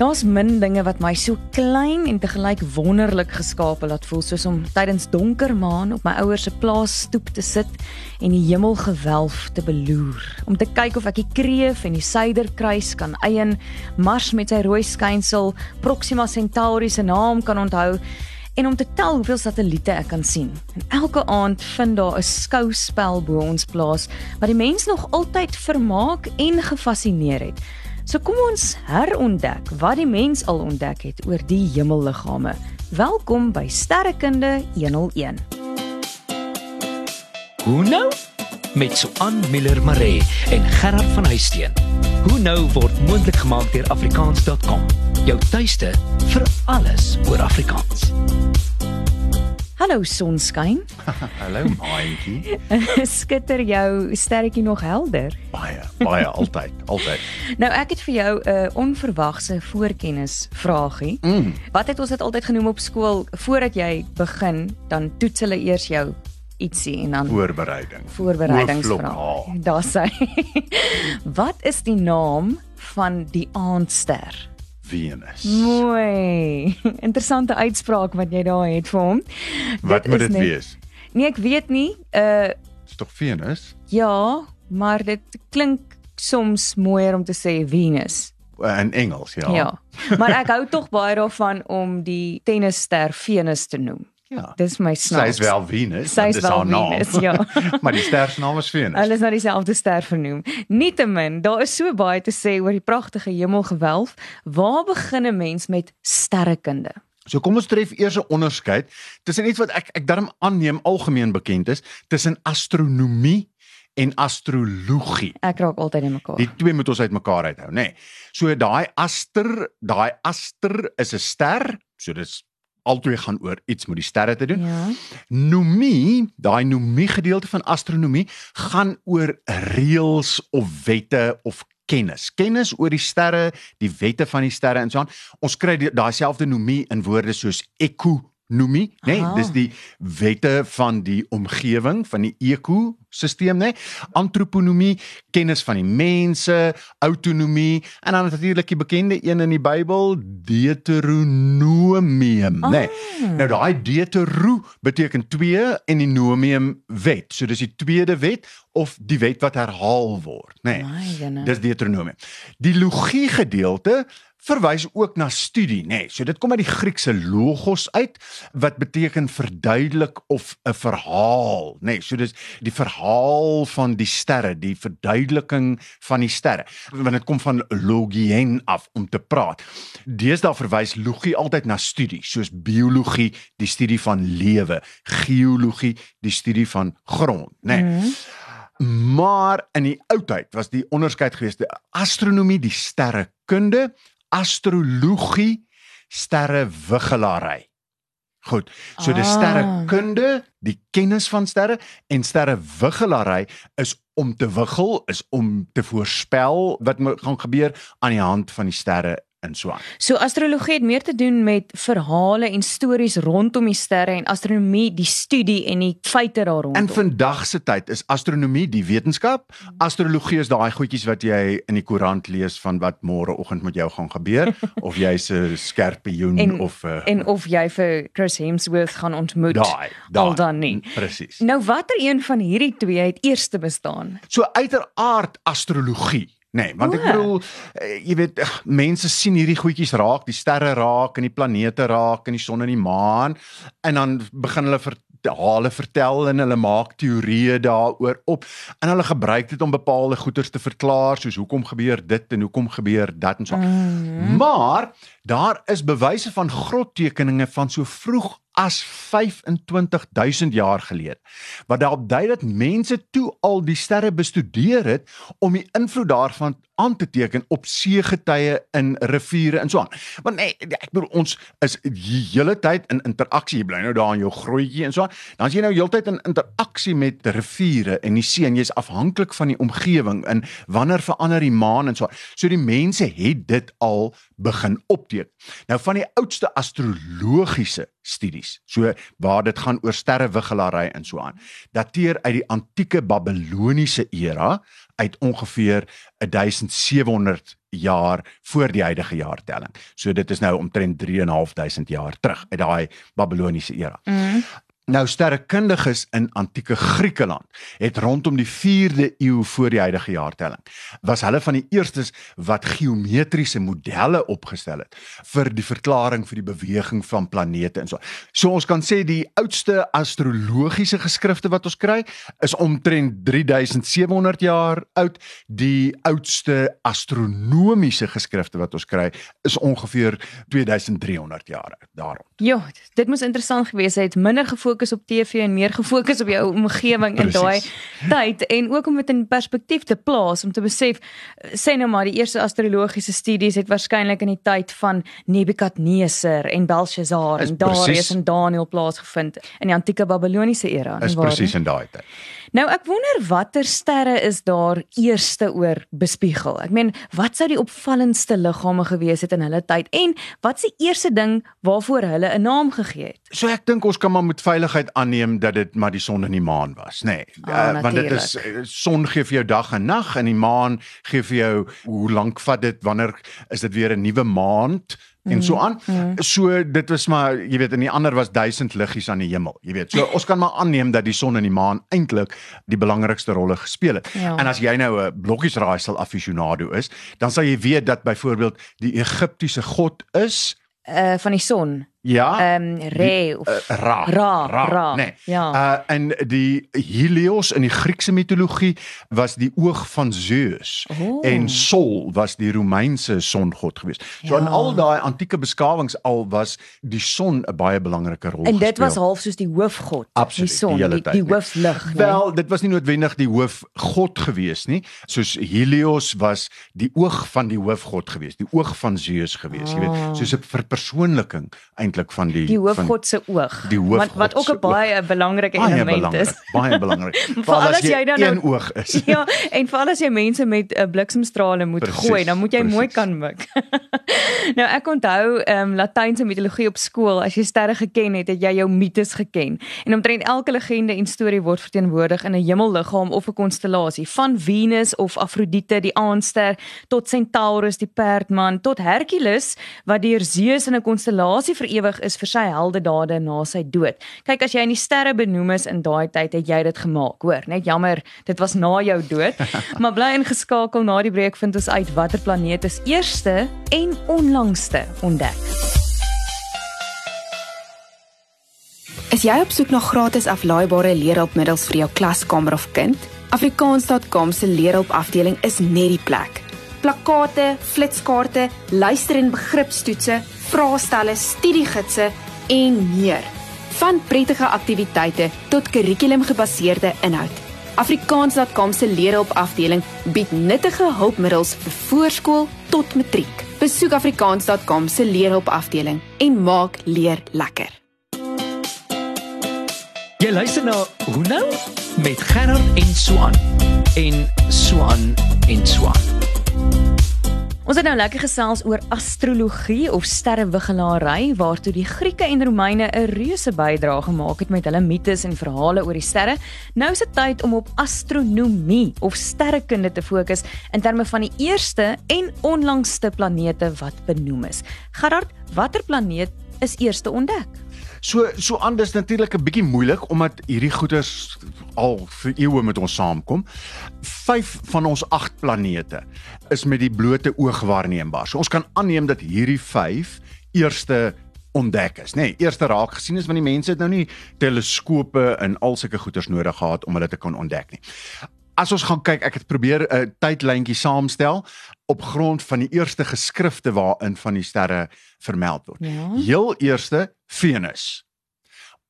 Daar's min dinge wat my so klein en te gelyk wonderlik geskape laat voel soos om tydens donker maan op my ouers se plaas stoep te sit en die hemelgewelf te beloer. Om te kyk of ek die kreef en die suiderkruis kan eien, Mars met sy rooi skynsel, Proxima Centauri se naam kan onthou en om te tel hoeveel satelliete ek kan sien. En elke aand vind daar 'n skouspel bo ons plaas wat die mens nog altyd vermaak en gefassineer het. So kom ons herontdek wat die mens al ontdek het oor die hemelliggame. Welkom by Sterrekunde 101. Hoe nou? Met Suan Miller Maree en Gerard van Huisteen. Hoe nou word moontlik gemaak deur afrikaans.com. Jou tuiste vir alles oor Afrikaans. Hallo sonskyn. Hallo maatjie. Skitter jou sterretjie nog helder? Baie, baie altyd, altyd. Nou ek het vir jou 'n uh, onverwagse voorkennis vragie. Mm. Wat het ons dit altyd genoem op skool voordat jy begin, dan toets hulle eers jou ietsie en dan Voorbereiding. voorbereidingsvraag. Hoofblok Daar sê. Wat is die naam van die aandster? Venus. Mooi. Interessante uitspraak wat jy daar het vir hom. Wat moet is dit net- wees? Nee, ek weet nie. Uh Dis tog Venus? ja, maar dit klink soms mooier om te sê Venus. Uh, In Engels, ja. Ja. Maar ek hou tog baie daarvan om die tennisster Venus te noem. Ja. Dis my Sy snaaks. is wel Venus. Sy dis haar naam. Venus, ja. maar die ster se naam is Venus. Hulle is na dieselfde ster vernoem. Nietemin, daar is so baie te sê oor die pragtige hemelgewelf. Waar begin 'n mens met sterrekunde? So kom ons tref eers 'n onderskeid tussen iets wat ek ek darm aanneem algemeen bekend is tussen astronomie en astrologie. Ek raak altyd in mekaar. Die twee moet ons uitmekaar uithou, nê. Nee. So daai aster, daai aster is 'n ster, so dis albei gaan oor iets met die sterre te doen. Ja. Nomie, daai nomie gedeelte van astronomie gaan oor reëls of wette of kennis. Kennis oor die sterre, die wette van die sterre en so aan. Ons kry daai selfde nomie in woorde soos ekonomie, nê? Nee, dis die wette van die omgewing, van die ekosisteem, nê? Nee? Antroponomie, kennis van die mense, autonomie en dan natuurlik die bekende een in die Bybel, Deuteronomium, nê? Nee? Ah. Nou daai deutero beteken 2 en die nomium wet. So dis die tweede wet of die wet wat herhaal word, nê. Nee, dis Deuteronomium. Die logie gedeelte verwys ook na studie, nê. Nee, so dit kom uit die Griekse logos uit wat beteken verduidelik of 'n verhaal, nê. Nee, so dis die verhaal van die sterre, die verduideliking van die sterre. Want dit kom van logien af om te praat. Deesdae verwys logie altyd na studie, soos biologie, die studie van lewe, geologie, die studie van grond, nê. Nee. Mhm. Maar in die oudheid was die onderskeid geweest die astronomie, die sterrekunde, astrologie, sterrewiggelary. Goed. So die Ah. sterrekunde, die kennis van sterre en sterrewiggelary is om te wiggel, is om te voorspel wat gaan gebeur aan die hand van die sterre en so aan. So astrologie het meer te doen met verhale en stories rondom die sterre en astronomie die studie en die feite daar rondom. In vandag se tyd is astronomie die wetenskap, astrologie is daai goedjies wat jy in die koerant lees van wat môreoggend met jou gaan gebeur of jy's 'n skerpioen En- of 'n en of jy vir Chris Hemsworth gaan ontmoet. daai, al daai. dan nie. Presies. Nou watter een van hierdie twee het eers te bestaan? So uiteraard astrologie, nee, want ek bedoel eh, jy weet mense sien hierdie goedjies raak, die sterre raak en die planete raak en die son en die maan en dan begin hulle verhale vertel en hulle maak teorieë daaroor op en hulle gebruik dit om bepaalde goeters te verklaar soos hoekom gebeur dit en hoekom gebeur dat en so. Mm. Maar daar is bewyse van grottekeninge van so vroeg as 25000 jaar gelede wat daarop dui dat mense toe al die sterre bestudeer het om die invloed daarvan aan te teken op seegetye in riviere en so aan. Want nee, ek bedoel ons is die hele tyd in interaksie. Jy bly nou daar in jou grootjie en so aan. Dan is jy nou heeltyd in interaksie met riviere en die see en jy's afhanklik van die omgewing en wanneer verander die maan en so aan. So die mense het dit al begin opteken. Nou van die oudste astrologiese studies. So waar dit gaan oor sterrewiggelaary en so aan. Dateer uit die antieke Babiloniese era uit ongeveer 1700 jaar voor die huidige jaartelling. So dit is nou omtrent 3.500 jaar terug uit daai Babiloniese era. Mm. Nou sterrekundiges in antieke Griekeland het rondom die 4de eeu voor die huidige jaartelling was hulle van die eerstes wat geometriese modelle opgestel het vir die verklaring vir die beweging van planete en so. So ons kan sê die oudste astrologiese geskrifte wat ons kry is omtrent 3700 jaar oud. Die oudste astronomiese geskrifte wat ons kry is ongeveer 2300 jaar oud. Daarom. Ja, dit moes interessant gewees het. Minder gefokus op TV en meer gefokus op jou omgewing in daai tyd en ook om dit in perspektief te plaas om te besef sê nou maar die eerste astrologiese studies het waarskynlik in die tyd van Nebukadneser en Belshazzar en Darius en Daniel plaasgevind in die antieke Babiloniese era. Is presies in daai tyd. Nou ek wonder watter sterre is daar eerste oor bespiegel. Ek meen, wat sou die opvallendste liggame gewees het in hulle tyd en wat se eerste ding waarvoor hulle 'n naam gegee het? So ek dink ons kan maar met veiligheid aanneem dat dit maar die son en die maan was, nê. Nee. Oh, uh, want dit is son gee vir jou dag en nag en die maan gee vir jou hoe lank vat dit wanneer is dit weer 'n nuwe maand? En so aan. Mm. So dit was maar jy weet in die ander was duisend liggies aan die hemel, jy weet. So ons kan maar aanneem dat die son en die maan eintlik die belangrikste rolle gespeel het. Ja. En as jy nou 'n blokkiesraaisel aficionado is, dan sal jy weet dat byvoorbeeld die Egiptiese god is uh van die son. Ja. Ehm um, Re die, of uh, Ra. Ra, Ra, Ra. Nee. Ja. Uh en die Helios in die Griekse mitologie was die oog van Zeus Oh. en Sol was die Romeinse songod geweest. So Ja. in al daai antieke beskawings al was die son 'n baie belangrike rol En dit gespeel. was half soos die hoofgod, Absoluut, die son, die die, tyd, die nee. hooflig, nee. Wel, dit was nie noodwendig die hoofgod gewees nie. Soos Helios was die oog van die hoofgod gewees, die oog van Zeus gewees, jy Ah. weet, soos 'n verpersoonliking eintlik van die die hoofgod se oog. Die wat hoofgod wat ook se 'n baie belangrike baie element belangrik, is. baie belangrik. Veral as jy dan een oog is. Ja, en veral as jy mense met 'n uh, bliksemstrale moet Precies, gooi, dan moet jy mooi precies. kan mik. nou ek onthou ehm um, Latynse mitologie op skool, as jy sterre geken het, het jy jou mites geken. En omtrent elke legende en storie word verteenwoordig in 'n hemelliggaam of 'n konstellasie, van Venus of Afrodite, die aandster, tot Centaurus, die perdman, tot Hercules wat deur Zeus in 'n konstellasie vir ewig is vir sy heldedade na sy dood. Kyk, as jy in die sterre benoem is in daai tyd, het jy dit gemaak, hoor. Net jammer, dit was na jou dood. maar bly ingeskakel na die breek vind ons uit watter planeet is eerste en onlangste ontdek. Is jy op soek na gratis aflaaibare leerhulpmiddels vir jou klaskamer of kind? Afrikaans.com se leerhulpafdeling is net die plek. Plakkate, flitskaarte, luister- en begripstoetse, vraestelle, studiegidse en meer. Van prettige aktiwiteite tot kurrikulumgebaseerde inhoud. Afrikaans.com se leerhulpafdeling bied nuttige hulpmiddels vir voorskool tot matriek. Besoek afrikaans.com se leerhulpafdeling en maak leer lekker. Jy luister na Hoe nou met Gerard en Swan en Swan en Swan. Ons het nou lekker gesels oor astrologie of sterrewiggelaary waartoe die Grieke en Romeine 'n reuse bydrae gemaak het met hulle mites en verhale oor die sterre. Nou is dit tyd om op astronomie of sterrekunde te fokus in terme van die eerste en onlangste planete wat benoem is. Gerard, watter planeet is eerste ontdek? So so anders natuurlik 'n bietjie moeilik omdat hierdie goeters al vir eeue met ons saamkom. 5 van ons 8 planete is met die blote oog waarneembaar. So ons kan aanneem dat hierdie 5 eerste ontdek is, nê. Nee, eerste raak gesien is want die mense het nou nie teleskope en al sulke goeters nodig gehad om hulle te kon ontdek nie. As ons gaan kyk, ek het probeer 'n tydlyntjie saamstel op grond van die eerste geskrifte waarin van die sterre vermeld word. Ja. Heel eerste Venus.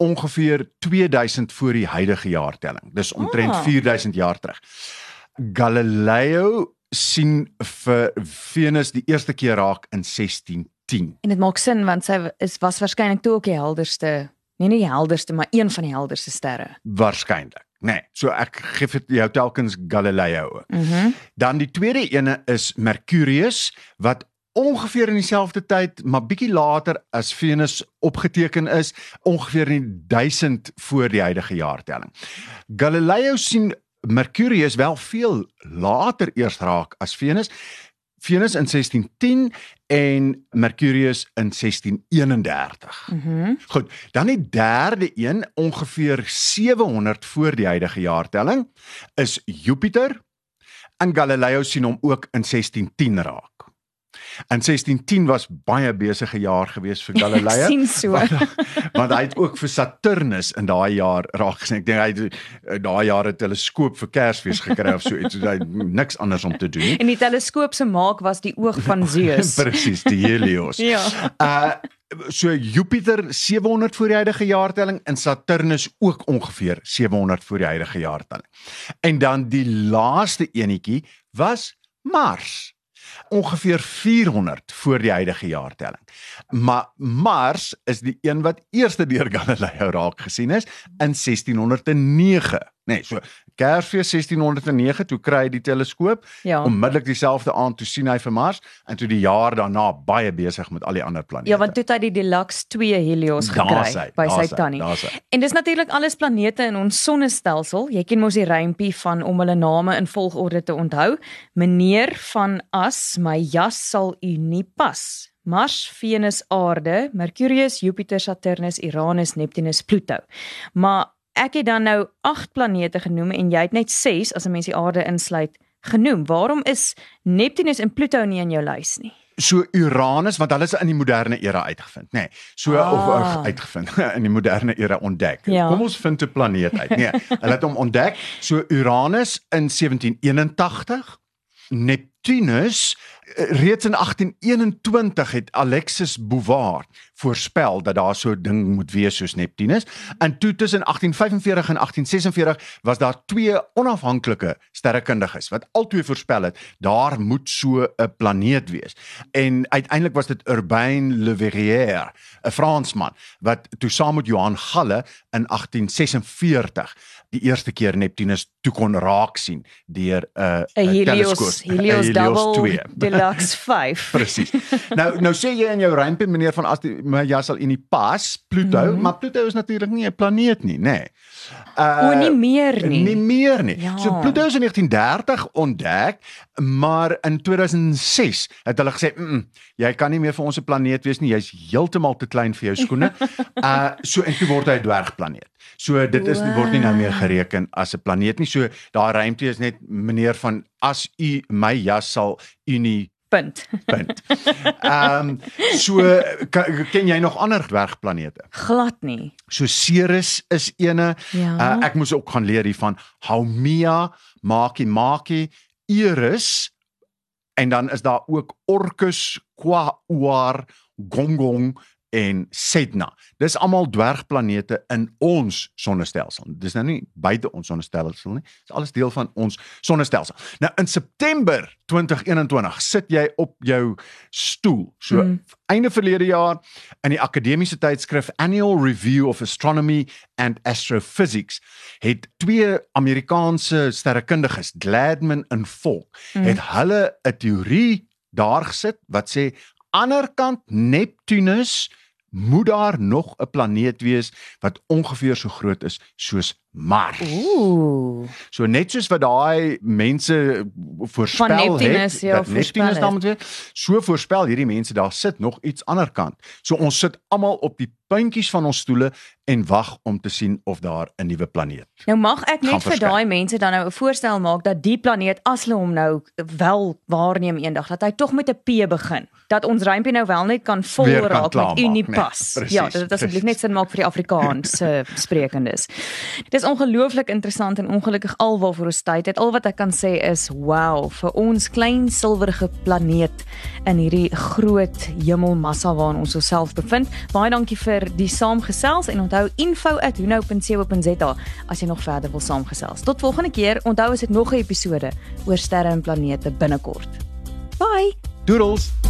Ongeveer 2000 voor die huidige jaartelling. Dis omtrent Ah. 4000 jaar terug. Galileo sien vir Venus die eerste keer raak in 1610. En dit maak sin want sy is was waarskynlik toe ook die helderste, nee nie die helderste, maar een van die helderste sterre. Waarskynlik. Nee, so ek gee vir jou telkens Galileo ook. Mhm. Dan die tweede ene is Mercurius wat ongeveer in dieselfde tyd, maar bietjie later as Venus opgeteken is, ongeveer in 1000 voor die huidige jaartelling. Galileo sien Mercurius wel veel later eers raak as Venus. Venus in 1610 en Mercurius in 1631. Mhm. Mm Goed, dan die derde een ongeveer 700 voor die huidige jaartelling is Jupiter. En Galileo sien hom ook in 1610 raak. En 1610 was baie besige jaar gewees vir Galileo. sien so. Want, want hy het ook vir Saturnus in daai jaar raak gesien. Ek dink hy het eh, daai jaar 'n teleskoop vir Kersfees gekry of so iets. Hy niks anders om te doen nie. En die teleskoop se maak was die oog van Zeus. Presies, die Helios. Ja. Uh so Jupiter 700 voor die huidige jaartelling en Saturnus ook ongeveer 700 voor die huidige jaartelling. En dan die laaste enetjie was Mars ongeveer 400 voor die huidige jaartelling. Maar Mars is die een wat eerste deur Galileo raak gesien is in 1609. Nee, so Kersfees 1609 toe kry hy die teleskoop. Ja. Onmiddellik dieselfde aand toe sien hy vir Mars en toe die jaar daarna baie besig met al die ander planete. Ja, want toe het hy die Deluxe 2 Helios gekry hy, by sy tannie. En dis natuurlik alles planete in ons sonnestelsel. Jy ken mos die rympie van om hulle name in volgorde te onthou. Meneer van As, my jas sal u nie pas. Mars, Venus, Aarde, Mercurius, Jupiter, Saturnus, Uranus, Neptunus, Pluto. Maar ek het dan nou 8 planete genoem en jy het net 6 as 'n mens die Aarde insluit genoem. Waarom is Neptunus en Pluto nie in jou lys nie? so Uranus want hulle is in die moderne era uitgevind, nê. Nee, so Ah. of uh, uitgevind in die moderne era ontdek. Ja. Kom ons vind 'n planeet uit. Nee, hulle het hom ontdek. So Uranus in 1781, Neptunus eh, reeds in 1821 het Alexis Bouvard voorspel dat daar so 'n ding moet wees soos Neptunus. En toe tussen 1845 en 1846 was daar twee onafhanklike sterrekundiges wat albei voorspel het daar moet so 'n planeet wees. En uiteindelik was dit Urbain Le Verrier, 'n Fransman wat toe saam met Johan Galle in 1846 die eerste keer Neptunus toe kon raak sien deur 'n 'n teleskoop. Helios Helios Double 2. Deluxe 5. Presies. Nou nou sê jy in jou rympie meneer van as die maar ja sal in die pas Pluto, mm. -hmm. maar Pluto is natuurlik nie 'n planeet nie, nê. Nee. O, nie meer nie. Nie meer nie. Ja. So Pluto is in 1930 ontdek, maar in 2006 het hulle gesê, mm, -mm, "Jy kan nie meer vir ons 'n planeet wees nie. Jy's heeltemal te klein vir jou skoene." uh so en toe word hy 'n dwergplaneet. So dit is wow. word nie nou meer gereken as 'n planeet nie. So daai ruimte is net meneer van as u my jas sal u nie Punt. punt. Ehm um, so kan, ken jy nog ander dwergplanete? Glad nie. So Ceres is ene. Ja. Uh, ek moes ook gaan leer hiervan Haumea, Maki Maki, Eris en dan is daar ook Orcus, Quaoar, Gongong en Sedna. Dis almal dwergplanete in ons sonnestelsel. Dis nou nie buite ons sonnestelsel nie. Dis alles deel van ons sonnestelsel. Nou in September 2021 sit jy op jou stoel. So Mm. mm. einde verlede jaar in die akademiese tydskrif Annual Review of Astronomy and Astrophysics het twee Amerikaanse sterrekundiges, Gladman en Volk, Mm. mm. het hulle 'n teorie daar gesit wat sê anderkant Neptunus moet daar nog 'n planeet wees wat ongeveer so groot is soos Mars. Ooh. So net soos wat daai mense voorspel Van Neptunus, het, ja, dat Neptunus moet wees, so voorspel hierdie mense daar sit nog iets anderkant. So ons sit almal op die puntjies van ons stoele en wag om te sien of daar 'n nuwe planeet. Nou mag ek net vir daai mense dan nou 'n voorstel maak dat die planeet as hulle hom nou wel waarneem eendag dat hy tog met 'n P begin. Dat ons rympie nou wel net kan vol Weer kan raak met klaarmaak, Unipas. nee, ja, precies, dat dit asseblief net sin maak vir die Afrikaanse sprekendes. Dit is ongelooflik interessant en ongelukkig alwaarvoor ons tyd het. Al wat ek kan sê is wow, vir ons klein silwerige planeet in hierdie groot hemelmassa waarin ons osself bevind. Baie dankie vir die saamgesels en onthou info@hunou.co.za as jy nog verder wil saamgesels. Tot volgende keer. Onthou as dit nog 'n episode oor sterre en planete binnekort. Bye. Doodles.